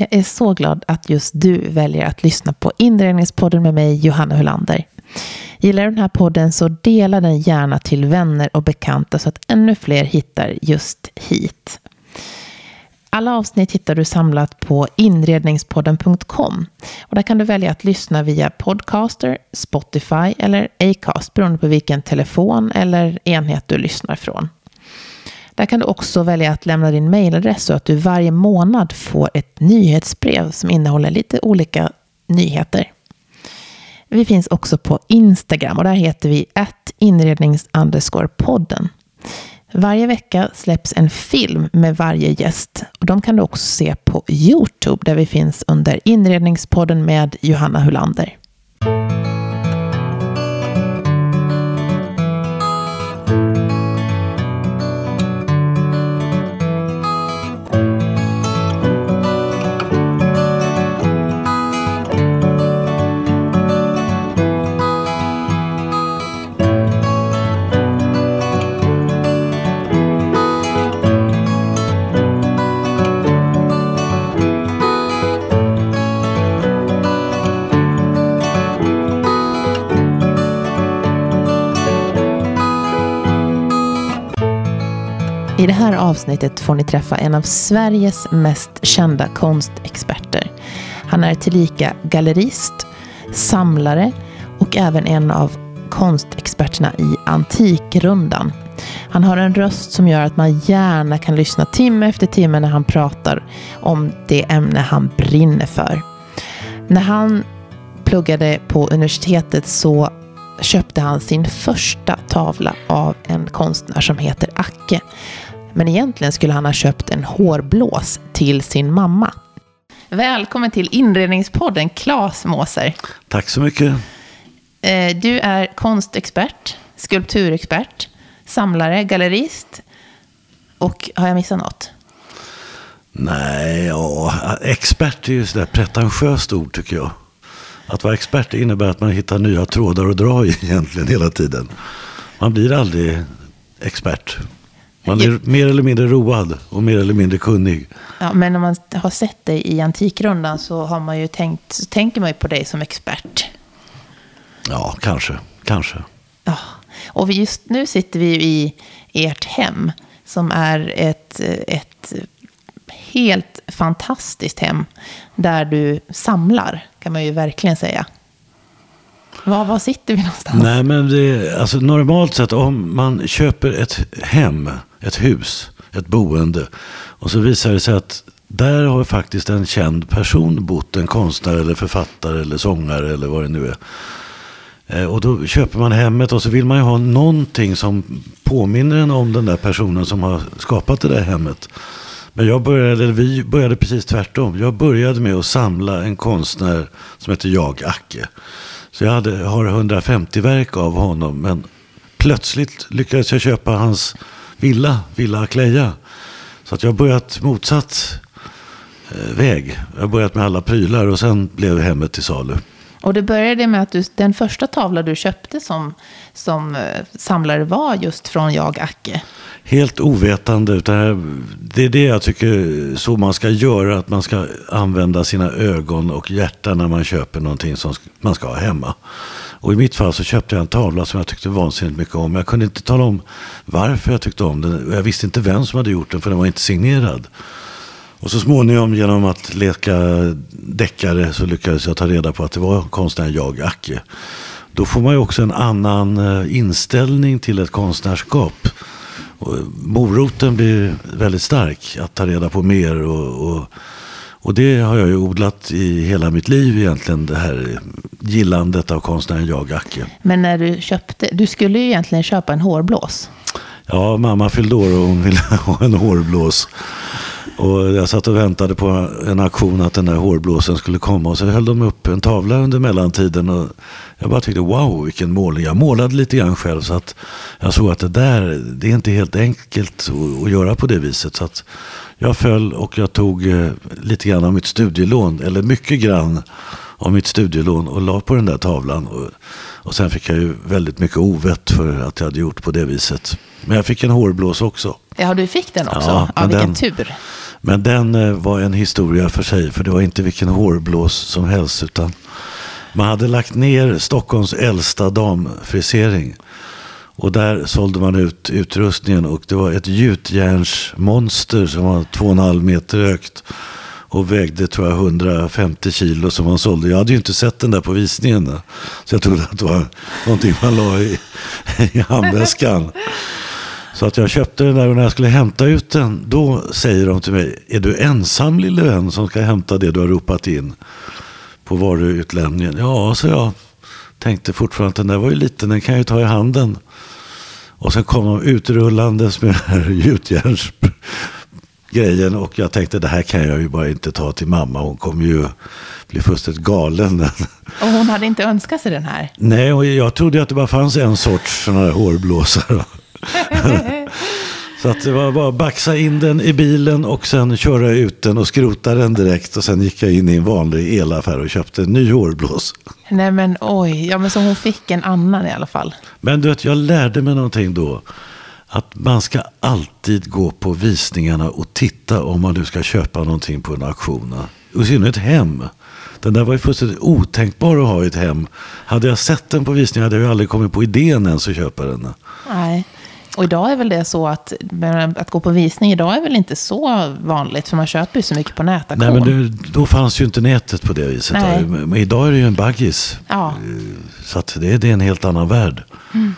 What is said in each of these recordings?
Jag är så glad att just du väljer att lyssna på Inredningspodden med mig, Johanna Hulander. Gillar du den här podden så dela den gärna till vänner och bekanta så att ännu fler hittar just hit. Alla avsnitt hittar du samlat på inredningspodden.com. Och där kan du välja att lyssna via Podcaster, Spotify eller Acast beroende på vilken telefon eller enhet du lyssnar från. Där kan du också välja att lämna din mejladress så att du varje månad får ett nyhetsbrev som innehåller lite olika nyheter. Vi finns också på Instagram och där heter vi inrednings podden. Varje vecka släpps en film med varje gäst. Och de kan du också se på Youtube där vi finns under Inredningspodden med Johanna Hulander. Det här avsnittet får ni träffa en av Sveriges mest kända konstexperter. Han är tillika gallerist, samlare och även en av konstexperterna i Antikrundan. Han har en röst som gör att man gärna kan lyssna timme efter timme när han pratar om det ämne han brinner för. När han pluggade på universitetet så köpte han sin första tavla av en konstnär som heter Acke. Men egentligen skulle han ha köpt en hårblås till sin mamma. Välkommen till Inredningspodden, Claes Måser. Tack så mycket. Eh, du är konstexpert, skulpturexpert, samlare, gallerist och har jag missat något? Nej, ja, expert är ju sådär pretentiöst ord tycker jag. Att vara expert innebär att man hittar nya trådar att dra i egentligen hela tiden. Man blir aldrig expert. Man är mer eller mindre road och mer eller mindre kunnig. Ja, men om man har sett dig i Antikrundan så har man ju tänkt, så tänker man ju på dig som expert. Ja, kanske. Kanske. Ja. Och just nu sitter vi i ert hem som är ett, ett helt fantastiskt hem där du samlar, kan man ju verkligen säga. Var, var sitter vi någonstans? Nej, men det, alltså normalt sett om man köper ett hem, ett hus, ett boende och så visar det sig att där har faktiskt en känd person bott, en konstnär eller författare eller sångare eller vad det nu är. Eh, och då köper man hemmet och så vill man ju ha någonting som påminner en om den där personen som har skapat det där hemmet. Men jag började, vi började precis tvärtom. Jag började med att samla en konstnär som heter Jag Acke. Så jag hade, har 150 verk av honom. Men plötsligt lyckades jag köpa hans villa, Villa Akleja. Så att jag har börjat motsatt eh, väg. Jag har börjat med alla prylar och sen blev hemmet till salu. Och det började med att du, den första tavla du köpte som, som eh, samlare var just från Jag Acke. Helt ovetande. Utan det är det jag tycker så man ska göra. Att man ska använda sina ögon och hjärta när man köper någonting som man ska ha hemma. Och i mitt fall så köpte jag en tavla som jag tyckte vansinnigt mycket om. Jag kunde inte tala om varför jag tyckte om den. Jag visste inte vem som hade gjort den för den var inte signerad. Och så småningom genom att leka deckare så lyckades jag ta reda på att det var konstnären Jag Acke. Då får man ju också en annan eh, inställning till ett konstnärskap. Och moroten blir väldigt stark att ta reda på mer. Och, och, och, det har jag ju odlat i hela mitt liv egentligen. Det här gillandet av konstnären Jag Acke. Men när du köpte, du skulle ju egentligen köpa en hårblås. Ja, mamma fyllde år och hon ville ha en hårblås. Och jag satt och väntade på en aktion att den där hårblåsen skulle komma. Och så höll de upp en tavla under mellantiden. Och jag bara tyckte wow vilken målning. Jag målade lite grann själv. Så att jag såg att det där, det är inte helt enkelt att, göra på det viset. Så att jag föll och jag tog eh, lite grann av mitt studielån. Eller mycket grann av mitt studielån och la på den där tavlan. Och, och sen fick jag ju väldigt mycket ovett för att jag hade gjort på det viset. Men jag fick en hårblås också. Ja, du fick den också. Ja, ja vilken den, tur. Men den eh, var en historia för sig, för det var inte vilken hårblås som helst. utan Man hade lagt ner Stockholms äldsta damfrisering. Och där sålde man ut utrustningen och det var ett gjutjärnsmonster som var två och en halv meter högt. Och vägde tror jag 150 kilo som man sålde. Jag hade ju inte sett den där på visningen. Så jag trodde att det var någonting man la i, i handväskan. Så att jag köpte den där och när jag skulle hämta ut den, då säger de till mig, är du ensam lille vän som ska hämta det du har ropat in på varuutlämningen? Ja, så jag tänkte fortfarande att den där var ju liten, den kan jag ju ta i handen. Och sen kom de utrullandes med den här gjutjärnsgrejen och jag tänkte det här kan jag ju bara inte ta till mamma, hon kommer ju bli fullständigt galen. Och hon hade inte önskat sig den här? Nej, och jag trodde att det bara fanns en sorts sådana här hårblåsare. Så att det var bara att baxa in den i bilen och sen köra ut den och skrota den direkt. Och sen gick jag in i en vanlig elaffär och köpte en ny hårblås. Nej men oj, ja men så hon fick en annan i alla fall. Men du vet, jag lärde mig någonting då. Att man ska alltid gå på visningarna och titta om man nu ska köpa någonting på en auktion. Och i synnerhet hem. Den där var ju fullständigt otänkbar att ha i ett hem. Hade jag sett den på visningen hade jag ju aldrig kommit på idén ens att köpa den. Nej. Och idag är väl det så att, att gå på visning idag är väl inte så vanligt, för man köper ju så mycket på nätauktion. Nej, men det, då fanns ju inte nätet på det viset. Nej. Men idag är det ju en baggis. Ja. Så att det, det är en helt annan värld. Mm.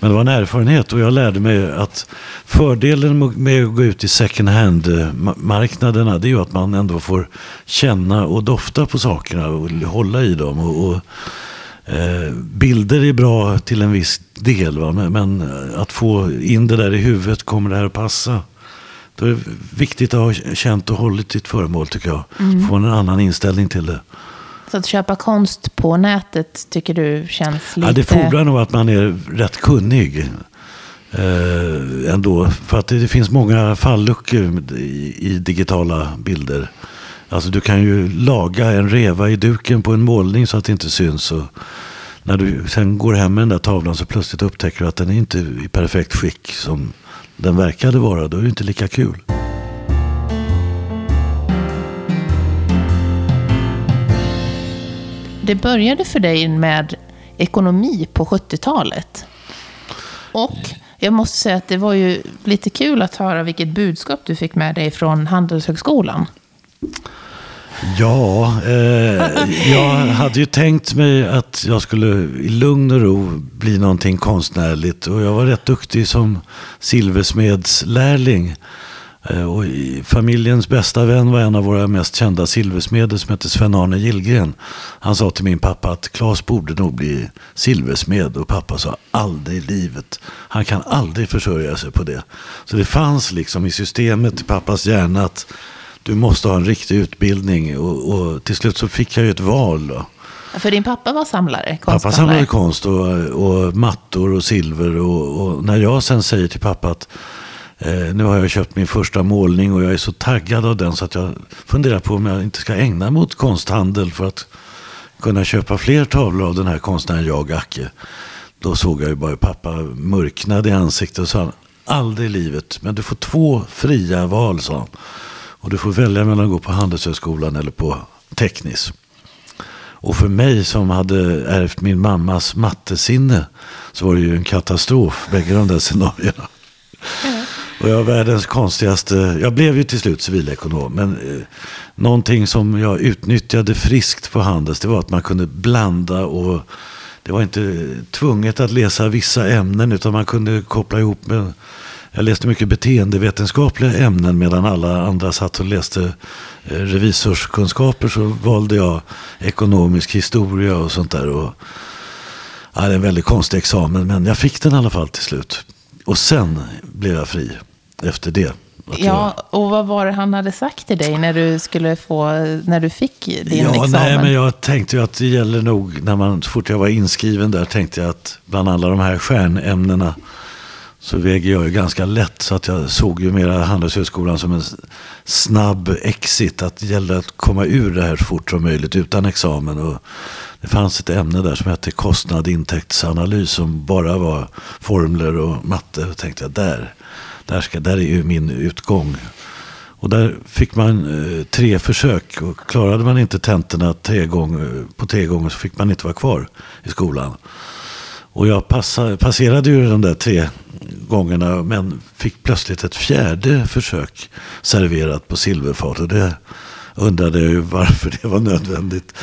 Men det var en erfarenhet och jag lärde mig att fördelen med att gå ut i second hand-marknaderna det är ju att man ändå får känna och dofta på sakerna och hålla i dem. Och, och Eh, bilder är bra till en viss del, va? Men, men, att få in det där i huvudet, kommer det här att passa? Då är det viktigt att ha känt och hållit sitt föremål tycker jag. Mm. Få en annan inställning till det. Så att köpa konst på nätet tycker du känns lite... Ja, det fordrar nog att man är rätt kunnig. Eh, ändå. För att det, det finns många falluckor i, i digitala bilder. Alltså du kan ju laga en reva i duken på en målning så att det inte syns. Och när du sen går hem med den där tavlan så plötsligt upptäcker du att den är inte i perfekt skick som den verkade vara. Då är det inte lika kul. Det började för dig med ekonomi på 70-talet. Och jag måste säga att det var ju lite kul att höra vilket budskap du fick med dig från Handelshögskolan. Ja, eh, jag hade ju tänkt mig att jag skulle i lugn och ro bli någonting konstnärligt. Och jag var rätt duktig som silversmedslärling. Eh, och familjens bästa vän var en av våra mest kända silversmeder som hette Sven-Arne Gillgren. Han sa till min pappa att Claes borde nog bli silversmed. Och pappa sa aldrig i livet. Han kan aldrig försörja sig på det. Så det fanns liksom i systemet i pappas hjärna att du måste ha en riktig utbildning. Och, och till slut så fick jag ju ett val. Då. För din pappa var samlare? Pappa samlade konst och, och mattor och silver. Och, och, när jag sen säger till pappa att eh, nu har jag köpt min första målning och jag är så taggad av den så att jag funderar på om jag inte ska ägna mig åt konsthandel för att kunna köpa fler tavlor av den här konstnären jag, Acke. Då såg jag ju bara hur pappa mörknade i ansiktet och sa aldrig i livet, men du får två fria val, sa han. Och du får välja mellan att gå på Handelshögskolan eller på teknis. Och för mig som hade ärvt min mammas mattesinne så var det ju en katastrof, bägge de där scenarierna. Mm. Och jag var världens konstigaste, jag blev ju till slut civilekonom, men eh, någonting som jag utnyttjade friskt på Handels, det var att man kunde blanda och det var inte tvunget att läsa vissa ämnen, utan man kunde koppla ihop med jag läste mycket beteendevetenskapliga ämnen medan alla andra satt och läste eh, revisorskunskaper så valde jag ekonomisk historia och sånt där. Och, ja, det är en väldigt konstig examen men jag fick den i alla fall till slut. Och sen blev jag fri efter det. Ja, och vad var det han hade sagt till dig när du skulle få, när du fick din ja, examen? Nej, men jag tänkte ju att det gäller nog, när man, så fort jag var inskriven där, tänkte jag att bland alla de här stjärnämnena så väger jag ju ganska lätt. Så att jag såg ju mera Handelshögskolan som en snabb exit. Att det gällde att komma ur det här så fort som möjligt utan examen. Och det fanns ett ämne där som hette kostnad intäktsanalys som bara var formler och matte. Och tänkte jag där, där, ska, där är ju min utgång. Och där fick man eh, tre försök. Och klarade man inte tentorna tre gånger, eh, på tre gånger så fick man inte vara kvar i skolan. Och jag passade, passerade ju de där tre gångerna men fick plötsligt ett fjärde försök serverat på silverfat. Och det undrade jag ju varför det var nödvändigt.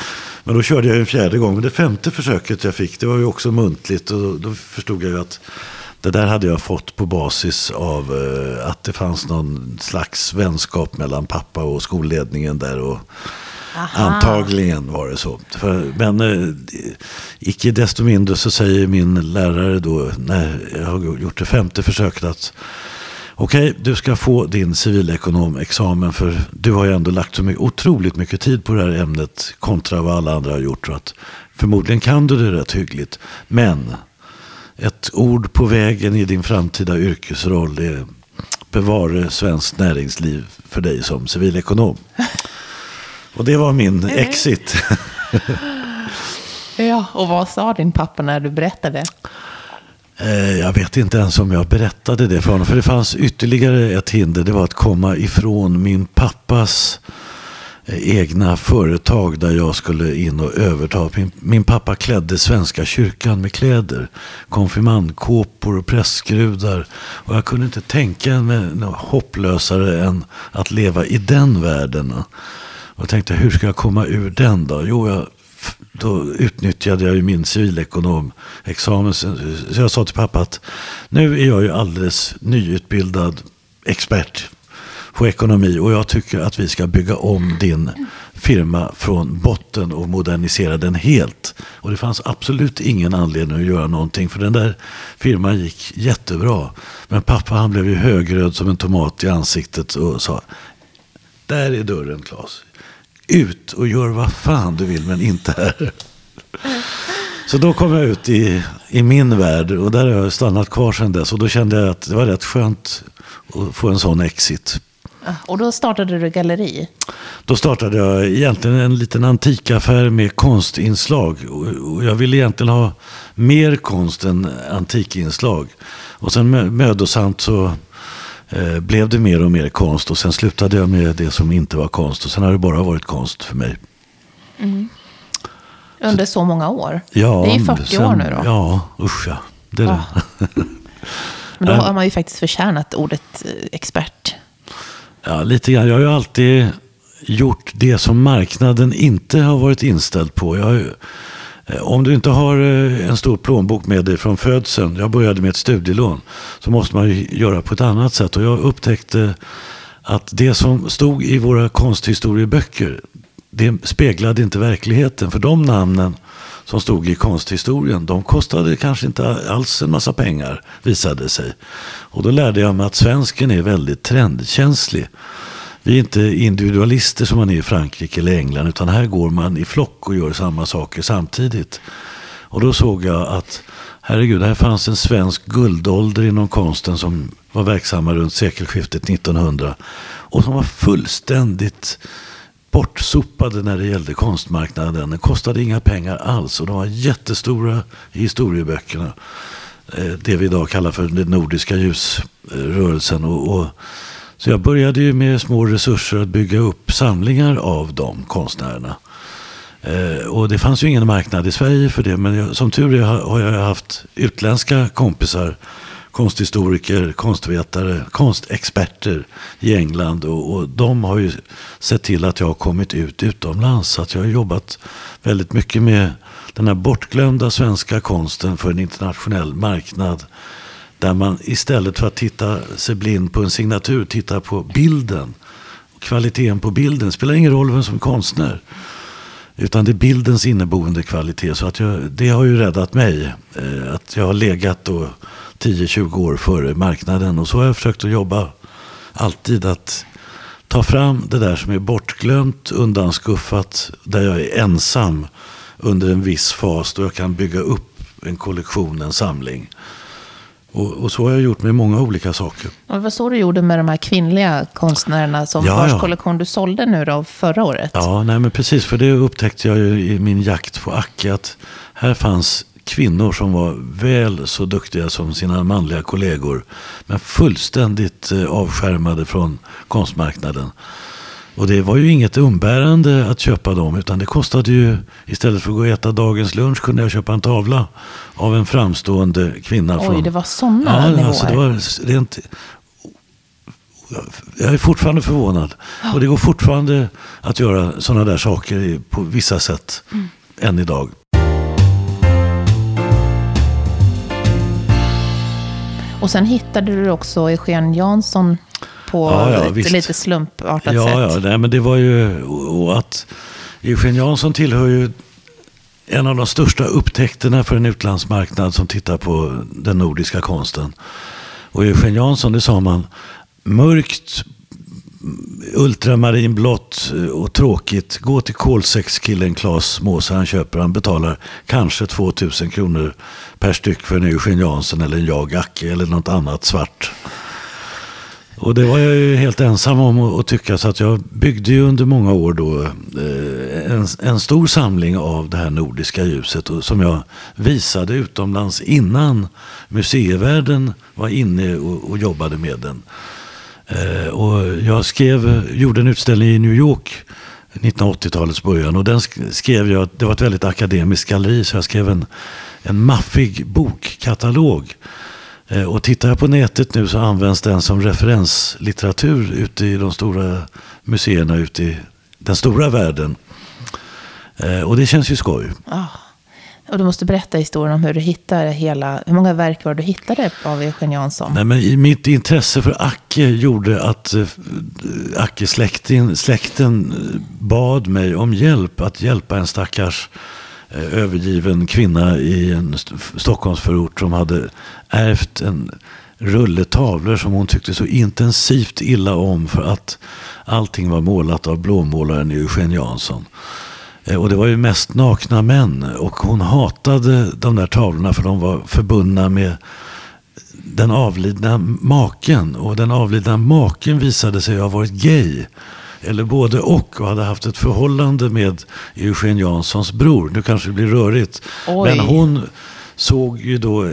Men då körde jag en fjärde gång. Men det femte försöket jag fick, det var ju också muntligt. Och då förstod jag ju att det där hade jag fått på basis av eh, att det fanns någon slags vänskap mellan pappa och skolledningen där. Och Aha. Antagligen var det så. För, men eh, icke desto mindre så säger min lärare då, när jag har gjort det femte försöket att Okej, okay, du ska få din civilekonomexamen för du har ju ändå lagt så mycket, otroligt mycket tid på det här ämnet kontra vad alla andra har gjort. Så att förmodligen kan du det rätt hyggligt. Men ett ord på vägen i din framtida yrkesroll är bevare svenskt näringsliv för dig som civilekonom. Och det var min exit. ja, och vad sa din pappa när du berättade? Eh, jag vet inte ens om jag berättade det för honom. För det fanns ytterligare ett hinder. Det var att komma ifrån min pappas eh, egna företag där jag skulle in och överta. Min, min pappa klädde Svenska kyrkan med kläder. Konfirmandkåpor och prästskrudar. Och jag kunde inte tänka mig något hopplösare än att leva i den världen. Och jag tänkte, hur ska jag komma ur den då? Jo, jag då utnyttjade jag ju min civilekonomexamen. Så jag sa till pappa att nu är jag ju alldeles nyutbildad expert på ekonomi och jag tycker att vi ska bygga om din firma från botten och modernisera den helt. Och det fanns absolut ingen anledning att göra någonting för den där firman gick jättebra. Men pappa han blev ju högröd som en tomat i ansiktet och sa där är dörren Claes ut och gör vad fan du vill men inte här. Så då kom jag ut i, i min värld och där har jag stannat kvar sedan dess. Och då kände jag att det var rätt skönt att få en sån exit. Ah, och då startade du galleri? Då startade jag egentligen en liten antikaffär med konstinslag. Och jag ville egentligen ha mer konst än antikinslag. Och sen mödosamt så Eh, blev det mer och mer konst och sen slutade jag med det som inte var konst och sen har det bara varit konst för mig. Mm. Under så, så, många år? Ja, det är ju 40 sen, år nu då. Ja, usch ja. Det är ja. det. Men då har man ju faktiskt förtjänat ordet eh, expert. Ja, lite grann. Jag har ju alltid gjort det som marknaden inte har varit inställd på. Jag har ju Eh, om du inte har eh, en stor plånbok med dig från födseln, jag började med ett studielån, så måste man ju göra på ett annat sätt. Och jag upptäckte att det som stod i våra konsthistorieböcker, det speglade inte verkligheten. För de namnen som stod i konsthistorien, de kostade kanske inte alls en massa pengar, visade sig. Och då lärde jag mig att svensken är väldigt trendkänslig. Vi är inte individualister som man är i Frankrike eller England. Utan här går man i flock och gör samma saker samtidigt. Och då såg jag att herregud, här fanns en svensk guldålder inom konsten som var verksamma runt sekelskiftet 1900. Och som var fullständigt bortsopade när det gällde konstmarknaden. Den kostade inga pengar alls och de var jättestora i historieböckerna. Eh, det vi idag kallar för den nordiska ljusrörelsen. Och, och så jag började ju med små resurser att bygga upp samlingar av de konstnärerna. Eh, och det fanns ju ingen marknad i Sverige för det. Men jag, som tur är har jag haft utländska kompisar. Konsthistoriker, konstvetare, konstexperter i England. Och, och de har ju sett till att jag har kommit ut utomlands. Så att jag har jobbat väldigt mycket med den här bortglömda svenska konsten för en internationell marknad. Där man istället för att titta sig blind på en signatur tittar på bilden. Kvaliteten på bilden. Det spelar ingen roll vem som är konstnär. Utan det är bildens inneboende kvalitet. Så att jag, det har ju räddat mig. Eh, att jag har legat 10-20 år före marknaden. Och så har jag försökt att jobba alltid att ta fram det där som är bortglömt, undanskuffat. Där jag är ensam under en viss fas. Då jag kan bygga upp en kollektion, en samling. Och, och, så har jag gjort med många olika saker. Och vad så du gjorde med de här kvinnliga konstnärerna som ja, vars ja. kollektion du sålde nu då förra året? Ja, nej men precis. För det upptäckte jag ju i min jakt på Acke. Att här fanns kvinnor som var väl så duktiga som sina manliga kollegor. Men fullständigt eh, avskärmade från konstmarknaden. Och det var ju inget umbärande att köpa dem. Utan det kostade ju, istället för att gå och äta dagens lunch kunde jag köpa en tavla av en framstående kvinna. Oj, från, det var sådana ja, nivåer. Alltså det var rent, jag är fortfarande förvånad. Och det går fortfarande att göra sådana där saker på vissa sätt. Mm. Än idag. Och sen hittade du också Eugen Jansson på Ja, ja, ett visst. lite slumpartat Ja, sätt. ja nej, men det var ju... Och att Eugen Jansson tillhör ju en av de största upptäckterna för en utlandsmarknad som tittar på den nordiska konsten. Och Eugen Jansson, det sa man, mörkt, ultramarinblått och tråkigt. Gå till kolsäckskillen Claes Måse, han köper, han betalar kanske 2000 kronor per styck för en Eugen Jansson eller en Jag Acke eller något annat svart. Och det var jag ju helt ensam om att tycka. Så att jag byggde ju under många år då eh, en, en stor samling av det här nordiska ljuset. Som jag visade utomlands innan museivärlden var inne och, och jobbade med den. Eh, och jag skrev, gjorde en utställning i New York 1980-talets början. Och den skrev jag, det var ett väldigt akademiskt galleri. Så jag skrev en, en maffig bokkatalog. Eh, Och tittar jag på nätet nu så används den som referenslitteratur ute i de stora museerna ute i den stora världen. Eh, Och det känns ju skoj. Ah. Och du måste berätta historien om hur du hittade hela... Hur många verk var du hittade av Eugen Jansson? Nej, men mitt intresse för Acke gjorde att eh, Acke-släkten släkten bad mig om hjälp att hjälpa en stackars Eh, övergiven kvinna i en Stockholmsförort som hade ärvt en rulle tavlor som hon tyckte så intensivt illa om för att allting var målat av blåmålaren Eugen Jansson. Eh, och det var ju mest nakna män. Och hon hatade de där tavlorna för de var förbundna med den avlidna maken. Och den avlidna maken visade sig ha varit gay. Eller både och och hade haft ett förhållande med Eugen Janssons bror. Nu kanske det blir rörigt. Oj. Men hon såg ju då eh,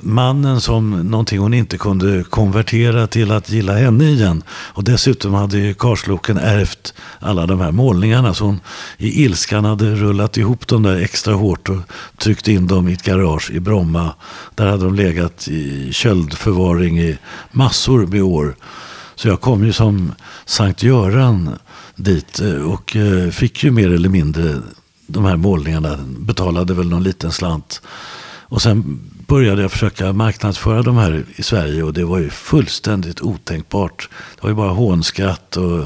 mannen som någonting hon inte kunde konvertera till att gilla henne igen. Och dessutom hade ju Karsloken ärvt alla de här målningarna. Så hon i ilskan hade rullat ihop dem där extra hårt och tryckt in dem i ett garage i Bromma. Där hade de legat i köldförvaring i massor med år. Så jag kom ju som Sankt Göran dit eh, och eh, fick ju mer eller mindre de här målningarna. Betalade väl någon liten slant. Och sen började jag försöka marknadsföra de här i Sverige och det var ju fullständigt otänkbart. Det var ju bara hånskratt och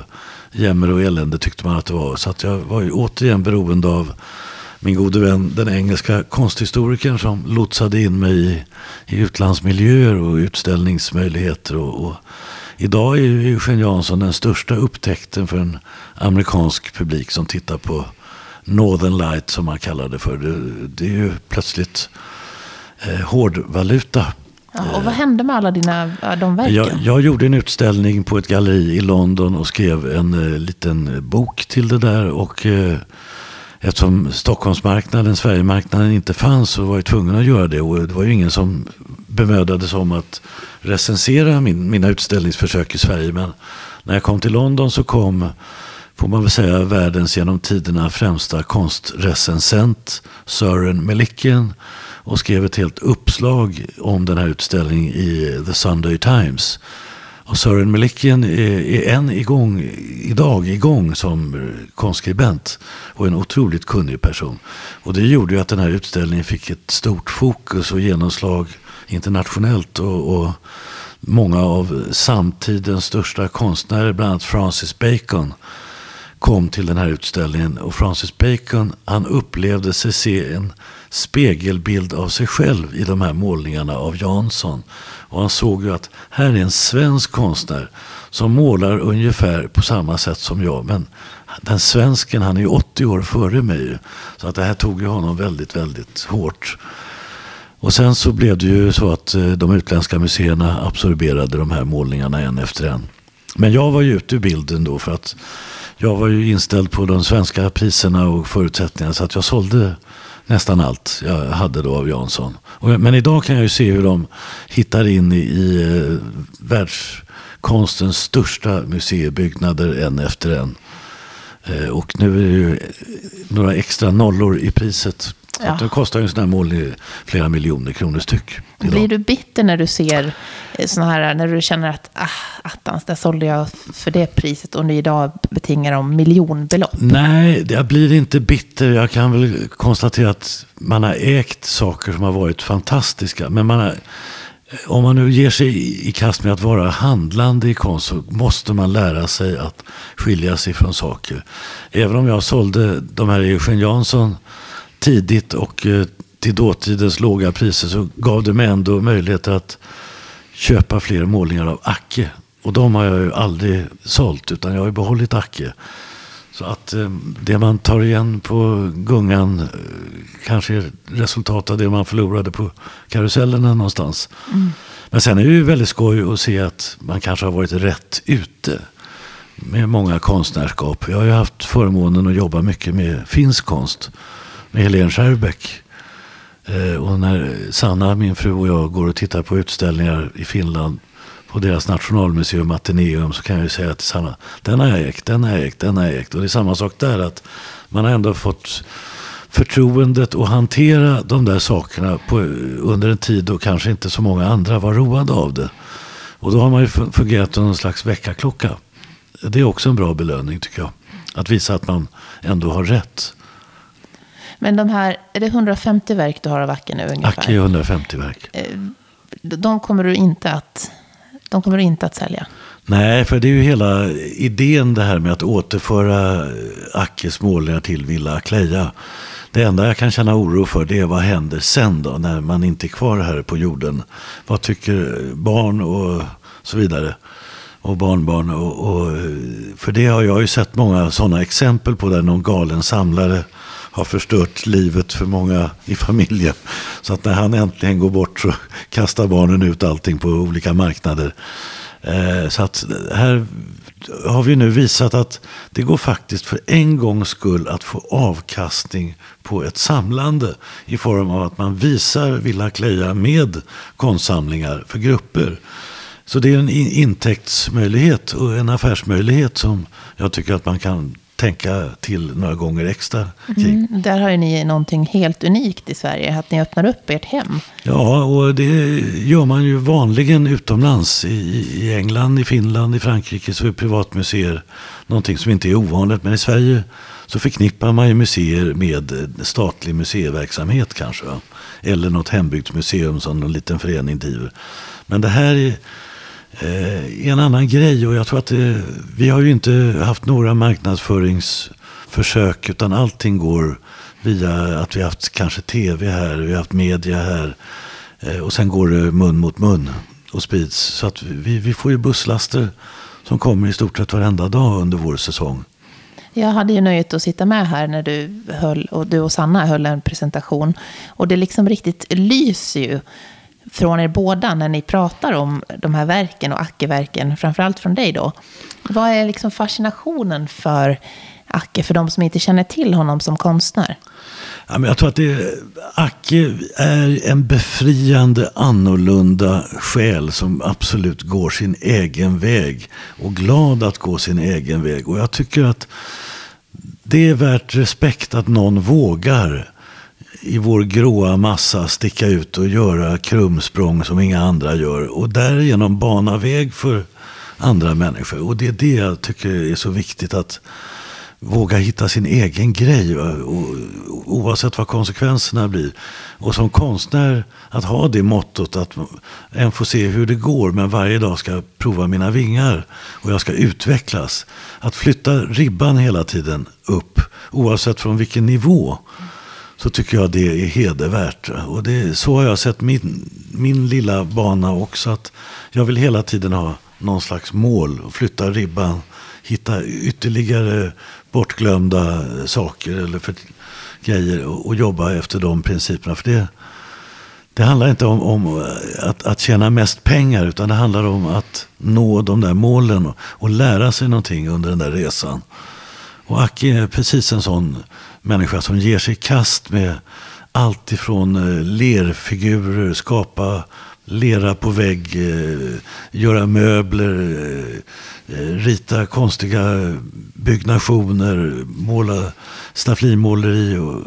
jämmer och elände tyckte man att det var. Så att jag var ju återigen beroende av min gode vän, den engelska konsthistorikern som lotsade in mig i, i utlandsmiljöer och utställningsmöjligheter. Och, och idag är ju Eugen Jansson den största upptäckten för en amerikansk publik som tittar på Northern Light som man kallar det för. Det, det är ju plötsligt eh, hårdvaluta. Ja, och vad hände med alla dina, de verken? Jag, jag gjorde en utställning på ett galleri i London och skrev en eh, liten bok till det där. Och eh, eftersom Stockholmsmarknaden, Sverigemarknaden inte fanns så var jag tvungen att göra det. Och det var ju ingen som bemödade sig om att recensera min, mina utställningsförsök i Sverige. Men när jag kom till London så kom, får man väl säga, världens genom tiderna främsta konstrecensent Sören Melicken och skrev ett helt uppslag om den här utställningen i The Sunday Times. Och Sören Melikian är, är än igång, idag igång som konstskribent och en otroligt kunnig person. Och det gjorde ju att den här utställningen fick ett stort fokus och genomslag internationellt. Och, och många av samtidens största konstnärer, bland annat Francis Bacon, kom till den här utställningen. Och Francis Bacon, han upplevde sig se en spegelbild av sig själv i de här målningarna av Jansson. Och han såg ju att här är en svensk konstnär som målar ungefär på samma sätt som jag. Men den svensken, han är ju 80 år före mig. Så att det här tog ju honom väldigt, väldigt hårt. Och sen så blev det ju så att eh, de utländska museerna absorberade de här målningarna en efter en. Men jag var ju ute ur bilden då för att jag var ju inställd på de svenska priserna och förutsättningarna så att jag sålde nästan allt jag hade då av Jansson. Men idag kan jag ju se hur de hittar in i, i eh, världskonstens största museibyggnader en efter en. Eh, och nu är det ju några extra nollor i priset. Ja. Det kostar ju en sån här mål flera miljoner kronor styck. Idag. Blir du bitter när du ser eh, såna här, när du känner att ah, attans, där sålde jag för det priset och nu idag betingar de miljonbelopp? Nej, jag blir inte bitter. Jag kan väl konstatera att man har ägt saker som har varit fantastiska. Men man har, om man nu ger sig i kast med att vara handlande i konst så måste man lära sig att skilja sig från saker. Även om jag sålde de här Eugen Jansson tidigt och eh, till dåtidens låga priser så gav det mig ändå möjligheter att köpa fler målningar av Acke. Och de har jag ju aldrig sålt utan jag har ju behållit Acke. Så att eh, det man tar igen på gungan eh, kanske är resultat av det man förlorade på karusellerna någonstans. Mm. Men sen är det ju väldigt skoj att se att man kanske har varit rätt ute med många konstnärskap. Jag har ju haft förmånen att jobba mycket med finsk konst med Helene Skärbeck. Eh, och när Sanna, min fru och jag går och tittar på utställningar i Finland på deras nationalmuseum Ateneum så kan jag ju säga till Sanna, den har jag ägt, den har jag ägt, den har jag ägt. Och det är samma sak där, att man har ändå fått förtroendet att hantera de där sakerna på, under en tid då kanske inte så många andra var roade av det. Och då har man ju fungerat som någon slags väckarklocka. Det är också en bra belöning tycker jag. Att visa att man ändå har rätt. Men de här, är det 150 verk du har av Acke nu ungefär? Acke är 150 verk. Eh, de kommer du inte att, de kommer du inte att sälja? Nej, för det är ju hela idén det här med att återföra Ackes målningar till Villa Akleja. Det enda jag kan känna oro för det är vad händer sen då när man inte är kvar här på jorden. Vad tycker barn och så vidare. Och barnbarn. Och, och, för det har jag ju sett många sådana exempel på där någon galen samlare har förstört livet för många i familjen. Så att när han äntligen går bort så kastar barnen ut allting på olika marknader. Eh, så att här har vi nu visat att det går faktiskt för en gångs skull att få avkastning på ett samlande i form av att man visar Villa Kleja med konstsamlingar för grupper. Så det är en intäktsmöjlighet och en affärsmöjlighet som jag tycker att man kan tänka till några gånger extra kring. Mm, där har ju ni någonting helt unikt i Sverige, att ni öppnar upp ert hem. Ja, och det gör man ju vanligen utomlands. I, i England, i Finland, i Frankrike så är privatmuseer någonting som inte är ovanligt. Men i Sverige så förknippar man ju museer med statlig museiverksamhet kanske. Eller något hembygdsmuseum som någon liten förening driver. Men det här är eh, Eh, en annan grej. Och jag tror att det, vi har ju inte haft några marknadsföringsförsök. Utan allting går via att vi har haft kanske tv här, vi har haft media här. Eh, och sen går det mun mot mun och sprids. Så att vi, vi får ju busslaster som kommer i stort sett varenda dag under vår säsong. Jag hade ju nöjet att sitta med här när du, höll, och du och Sanna höll en presentation. Och det liksom riktigt lyser ju från er båda när ni pratar om de här verken och Ackeverken, framförallt från dig då. Vad är liksom fascinationen för Acke, för de som inte känner till honom som konstnär? Ja, men jag tror att det, Acke är en befriande annorlunda själ som absolut går sin egen väg. Och glad att gå sin egen väg. Och jag tycker att det är värt respekt att någon vågar i vår gråa massa sticka ut och göra krumsprång som inga andra gör. Och därigenom bana väg för andra människor. Och det är det jag tycker är så viktigt att våga hitta sin egen grej. Och, oavsett vad konsekvenserna blir. Och som konstnär att ha det mottot att en får se hur det går. Men varje dag ska jag prova mina vingar. Och jag ska utvecklas. Att flytta ribban hela tiden upp. Oavsett från vilken nivå så tycker jag det är hedervärt. Och det, så har jag sett min, min lilla bana också. Att jag vill hela tiden ha någon slags mål och flytta ribban. Hitta ytterligare bortglömda saker eller för, grejer och, och, jobba efter de principerna. För det, det handlar inte om, om att, att tjäna mest pengar utan det handlar om att nå de där målen och, och lära sig någonting under den där resan. Och Aki är precis en sån människa som ger sig i kast med allt ifrån eh, lerfigurer, skapa lera på vägg, eh, göra möbler, eh, rita konstiga byggnationer, måla stafflimåleri. Och,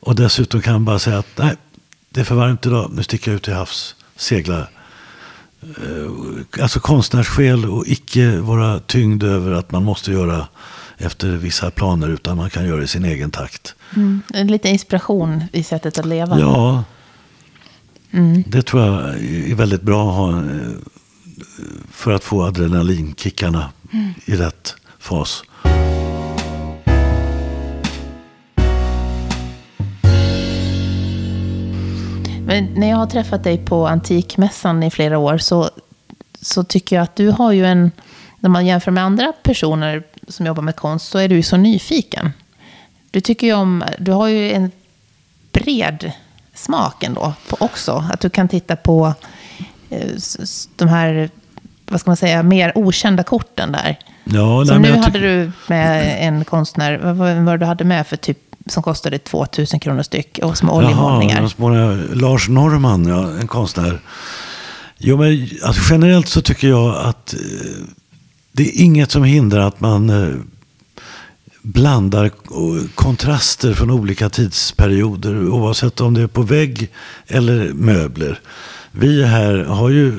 och dessutom kan han bara säga att nej, det är för varmt idag, nu sticker jag ut till havs, seglar. Alltså konstnärsskäl och icke vara tyngd över att man måste göra efter vissa planer utan man kan göra i sin egen takt. Mm. Lite inspiration i sättet att leva. Ja, mm. det tror jag är väldigt bra att ha eh, för att få adrenalinkickarna mm. i rätt fas. Men när jag har träffat dig på Antikmässan i flera år så, så tycker jag att du har ju en, när man jämför med andra personer som jobbar med konst så är du ju så nyfiken. Du tycker ju om, du har ju en bred smak ändå på också. Att du kan titta på eh, de här, vad ska man säga, mer okända korten där. Ja, Som nu hade du med en konstnär, vad var det du hade med för typ som kostade 2000 kronor styck och som oljemålningar. Lars Norman, ja, en konstnär. Jo, men alltså, generellt så tycker jag att eh, det är inget som hindrar att man eh, blandar kontraster från olika tidsperioder. Oavsett om det är på vägg eller möbler. Vi här har ju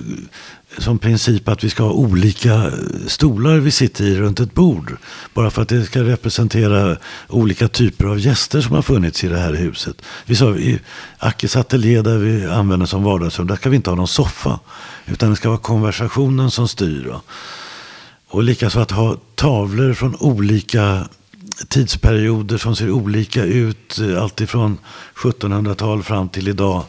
som princip att vi ska ha olika stolar vi sitter i runt ett bord. Bara för att det ska representera olika typer av gäster som har funnits i det här huset. Vi sa i Ackes ateljé där vi använder som vardagsrum, där ska vi inte ha någon soffa. Utan det ska vara konversationen som styr. Och likaså att ha tavlor från olika tidsperioder som ser olika ut. Eh, alltifrån 1700-tal fram till idag.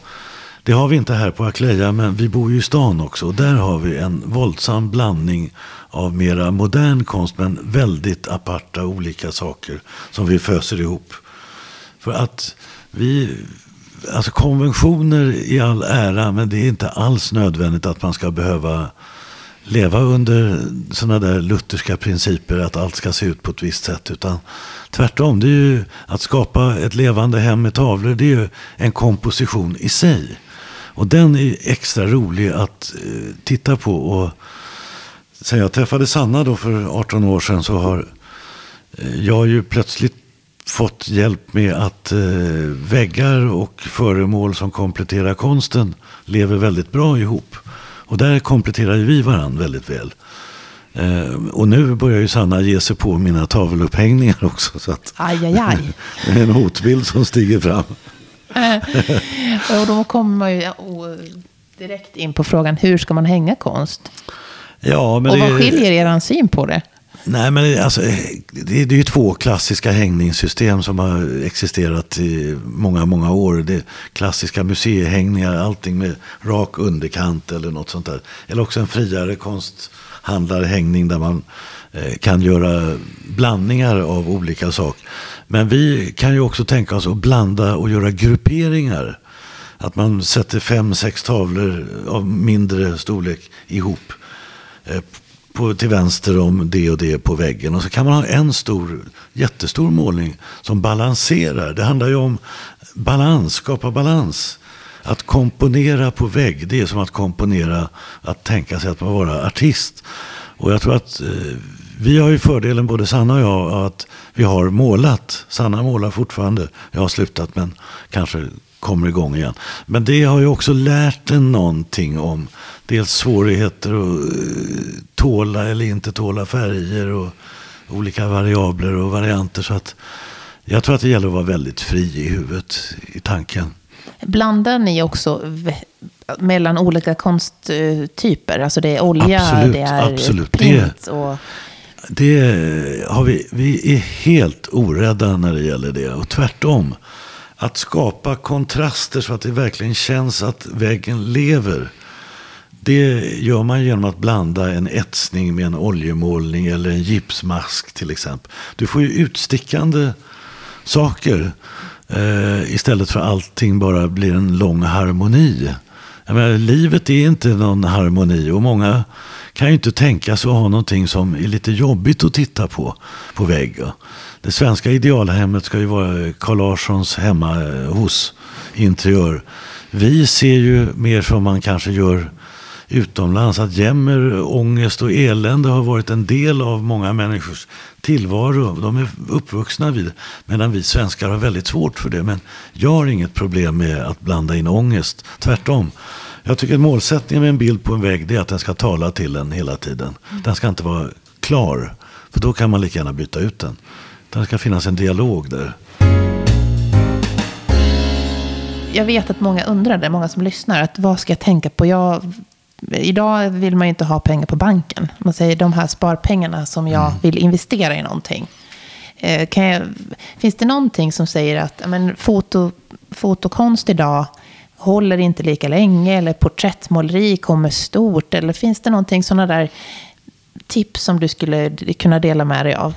Det har vi inte här på Akleja, men vi bor ju i stan också. Och där har vi en våldsam blandning av mera modern konst, men väldigt aparta olika saker som vi föser ihop. För att vi, alltså konventioner i all ära, men det är inte alls nödvändigt att man ska behöva leva under sådana där lutherska principer att allt ska se ut på ett visst sätt. Utan tvärtom, det är ju att skapa ett levande hem med tavlor, det är ju en komposition i sig. Och den är extra rolig att eh, titta på. Och sen jag träffade Sanna då för 18 år sedan så har eh, jag ju plötsligt fått hjälp med att eh, väggar och föremål som kompletterar konsten lever väldigt bra ihop. Och där kompletterar vi varandra väldigt väl. Eh, och nu börjar ju Sanna ge sig på mina tavelupphängningar också. Så att aj, aj, aj. det är en hotbild som stiger fram. och då kommer man ju direkt in på frågan, hur ska man hänga konst? Ja, men och vad skiljer er syn på det? Nej, men alltså, det, är ju två klassiska hängningssystem som har existerat i många, många år. Det är klassiska museihängningar, allting med rak underkant eller något sånt där. Eller också en friare konsthandlarhängning där man eh, kan göra blandningar av olika saker. Men vi kan ju också tänka oss att blanda och göra grupperingar. Att man sätter fem, sex tavlor av mindre storlek ihop eh, på, till vänster om det och det på väggen. Och så kan man ha en stor, jättestor målning som balanserar. Det handlar ju om balans, skapa balans. Att komponera på vägg, det är som att komponera, att tänka sig att man vara artist. Och jag tror att eh, vi har ju fördelen, både Sanna och jag, att vi har målat. Sanna målar fortfarande. Jag har slutat men kanske kommer igång igen. Men det har ju också lärt en någonting om dels svårigheter att eh, tåla eller inte tåla färger och olika variabler och varianter. Så att jag tror att det gäller att vara väldigt fri i huvudet, i tanken. Blandar ni också mellan olika konsttyper? Alltså det är olja, absolut, det är absolut. print och... Det har vi, vi är helt orädda när det gäller det. Och tvärtom. Att skapa kontraster så att det verkligen känns att väggen lever. Det gör man genom att blanda en etsning med en oljemålning eller en gipsmask till exempel. Du får ju utstickande saker eh, istället för allting bara blir en lång harmoni. Jag menar, livet är inte någon harmoni och många kan ju inte tänka sig att ha någonting som är lite jobbigt att titta på på vägg. Det svenska idealhemmet ska ju vara Carl Larssons hemma eh, hos interiör. Vi ser ju mer som man kanske gör utomlands. Att jämmer, ångest och elände har varit en del av många människors tillvaro. De är uppvuxna vid det. Medan vi svenskar har väldigt svårt för det. Men jag har inget problem med att blanda in ångest. Tvärtom. Jag tycker att målsättningen med en bild på en vägg är att den ska tala till en hela tiden. Den ska inte vara klar. För då kan man lika gärna byta ut den. Det ska finnas en dialog där. Jag vet att många undrar det, många som lyssnar, att vad ska jag tänka på? Jag, idag vill man ju inte ha pengar på banken. Man säger de här sparpengarna som jag mm. vill investera i någonting. Eh, jag, finns det någonting som säger att men, foto, fotokonst idag håller inte lika länge eller porträttmåleri kommer stort? Eller finns det någonting sådana där tips som du skulle kunna dela med dig av?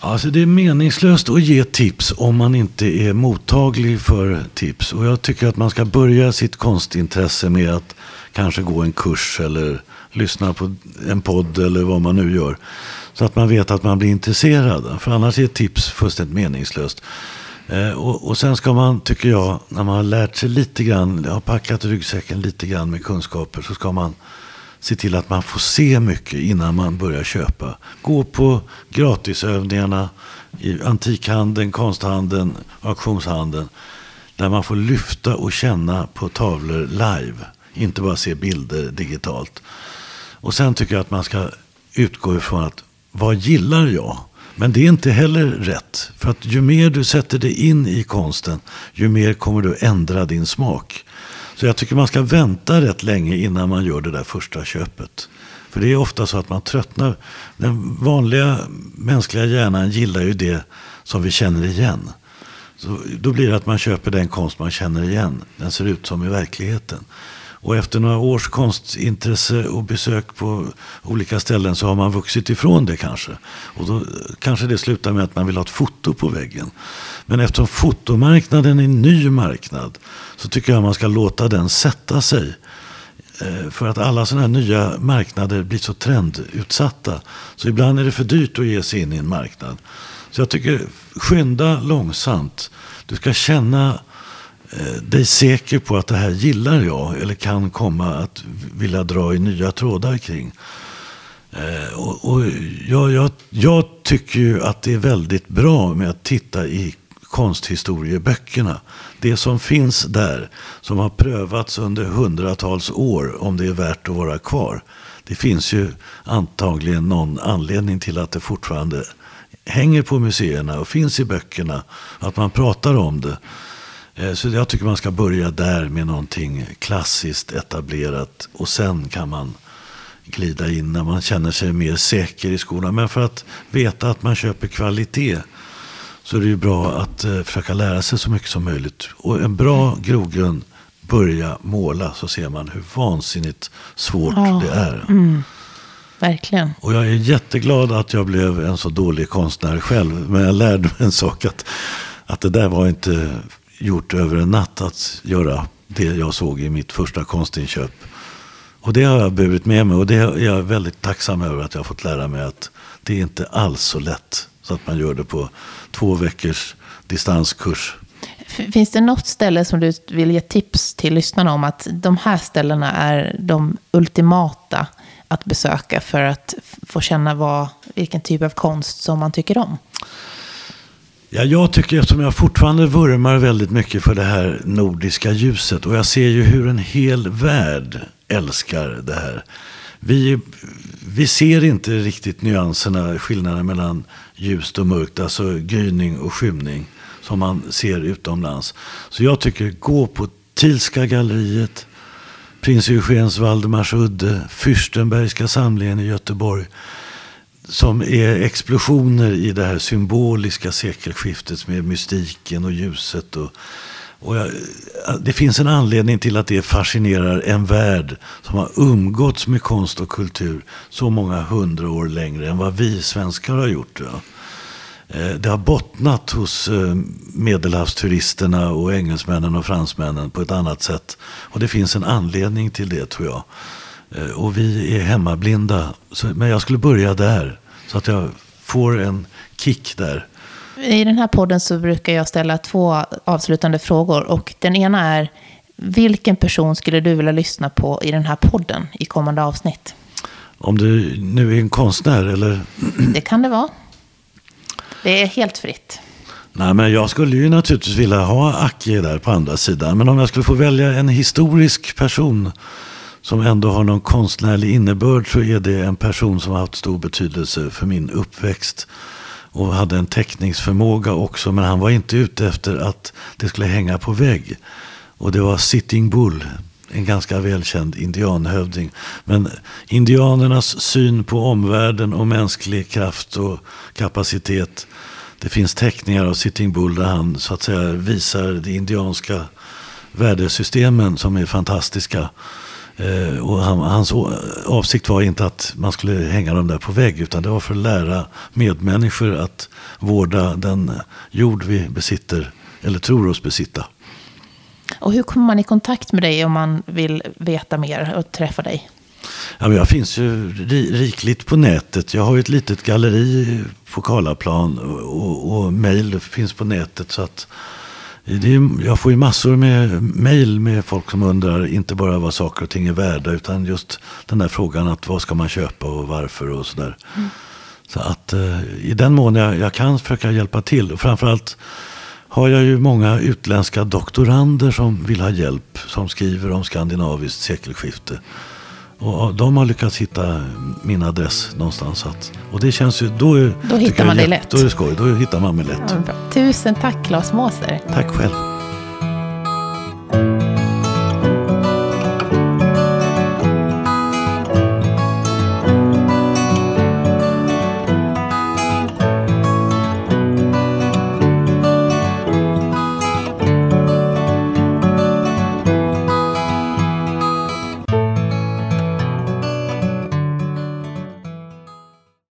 Alltså det är meningslöst att ge tips om man inte är mottaglig för tips. Och jag tycker att man ska börja sitt konstintresse med att kanske gå en kurs eller lyssna på en podd eller vad man nu gör. Så att man vet att man blir intresserad. För annars är tips fullständigt meningslöst. Eh, och, och, sen ska man, tycker jag, när man har lärt sig lite grann, har packat ryggsäcken lite grann med kunskaper, så ska man se till att man får se mycket innan man börjar köpa. Gå på gratisövningarna i antikhandeln, konsthandeln, auktionshandeln. Där man får lyfta och känna på tavlor live. Inte bara se bilder digitalt. Och sen tycker jag att man ska utgå ifrån att vad gillar jag? Men det är inte heller rätt. För att ju mer du sätter dig in i konsten, ju mer kommer du ändra din smak. Så jag tycker man ska vänta rätt länge innan man gör det där första köpet. För det är ofta så att man tröttnar. Den vanliga mänskliga hjärnan gillar ju det som vi känner igen. Så då blir det att man köper den konst man känner igen. Den ser ut som i verkligheten. Och efter några års konstintresse och besök på olika ställen så har man vuxit ifrån det kanske. Och då kanske det slutar med att man vill ha ett foto på väggen. Men eftersom fotomarknaden är en ny marknad så tycker jag man ska låta den sätta sig. Eh, för att alla sådana här nya marknader blir så trendutsatta. Så ibland är det för dyrt att ge sig in i en marknad. Så jag tycker skynda långsamt. Du ska känna Eh, dig säker på att det här gillar jag eller kan komma att vilja dra i nya trådar kring. Eh, och, och jag, jag, jag, tycker ju att det är väldigt bra med att titta i konsthistorieböckerna. Det som finns där, som har prövats under hundratals år, om det är värt att vara kvar. Det finns ju antagligen någon anledning till att det fortfarande hänger på museerna och finns i böckerna. Att man pratar om det. Eh, så jag tycker man ska börja där med någonting klassiskt etablerat. Och sen kan man glida in när man känner sig mer säker i skolan. Men för att veta att man köper kvalitet så är det ju bra att eh, försöka lära sig så mycket som möjligt. Och en bra grogrund, börja måla så ser man hur vansinnigt svårt ja. det är. Mm. Verkligen. Och jag är jätteglad att jag blev en så dålig konstnär själv. Men jag lärde mig en sak att, att det där var inte gjort över en natt att göra det jag såg i mitt första konstinköp. Och det har jag burit med mig och det är jag väldigt tacksam över att jag har fått lära mig att det är inte alls så lätt så att man gör det på två veckors distanskurs. Finns det något ställe som du vill ge tips till lyssnarna om att de här ställena är de ultimata att besöka för att få känna vad, vilken typ av konst som man tycker om? Ja, jag tycker, eftersom jag fortfarande vurmar väldigt mycket för det här nordiska ljuset och jag ser ju hur en hel värld älskar det här. Vi, vi ser inte riktigt nyanserna, skillnaden mellan ljust och mörkt, alltså gryning och skymning som man ser utomlands. Så jag tycker, gå på Tilska galleriet, Prins Eugens Valdemarsudde, Fürstenbergska samlingen i Göteborg som är explosioner i det här symboliska sekelskiftet med mystiken och ljuset. Och, och jag, det finns en anledning till att det fascinerar en värld som har umgåtts med konst och kultur så många hundra år längre än vad vi svenskar har gjort. Ja. Eh, det har bottnat hos eh, medelhavsturisterna och engelsmännen och fransmännen på ett annat sätt. Och det finns en anledning till det tror jag. Eh, och vi är hemmablinda. Men jag skulle börja där. Så att jag får en kick där. I den här podden så brukar jag ställa två avslutande frågor. Och den ena är, vilken person skulle du vilja lyssna på i den här podden i kommande avsnitt? Om du nu är en konstnär eller? Det kan det vara. Det är helt fritt. Nej, men jag skulle ju naturligtvis vilja ha Acke där på andra sidan. Men om jag skulle få välja en historisk person som ändå har någon konstnärlig innebörd så är det en person som har haft stor betydelse för min uppväxt. Och hade en teckningsförmåga också. Men han var inte ute efter att det skulle hänga på vägg. Och det var Sitting Bull, en ganska välkänd indianhövding. Men indianernas syn på omvärlden och mänsklig kraft och kapacitet. Det finns teckningar av Sitting Bull där han så att säga visar de indianska värdesystemen som är fantastiska. Eh, och han, hans avsikt var inte att man skulle hänga dem där på vägg utan det var för att lära medmänniskor att vårda den jord vi besitter eller tror oss besitta. Och hur kommer man i kontakt med dig om man vill veta mer och träffa dig? Ja, jag finns ju rikligt på nätet. Jag har ju ett litet galleri på Karlaplan och, och, och mejl finns på nätet. Så att är, jag får ju massor med mejl med folk som undrar inte bara vad saker och ting är värda utan just den där frågan att vad ska man köpa och varför och sådär. Mm. Så att eh, i den mån jag, jag kan försöka hjälpa till. Och framförallt har jag ju många utländska doktorander som vill ha hjälp. Som skriver om skandinaviskt sekelskifte. Och de har lyckats hitta min adress någonstans. Att, och det känns ju, då, då hittar man dig lätt. Då är det skoj, då hittar man mig lätt. Ja, Tusen tack Claes Måser. Tack själv.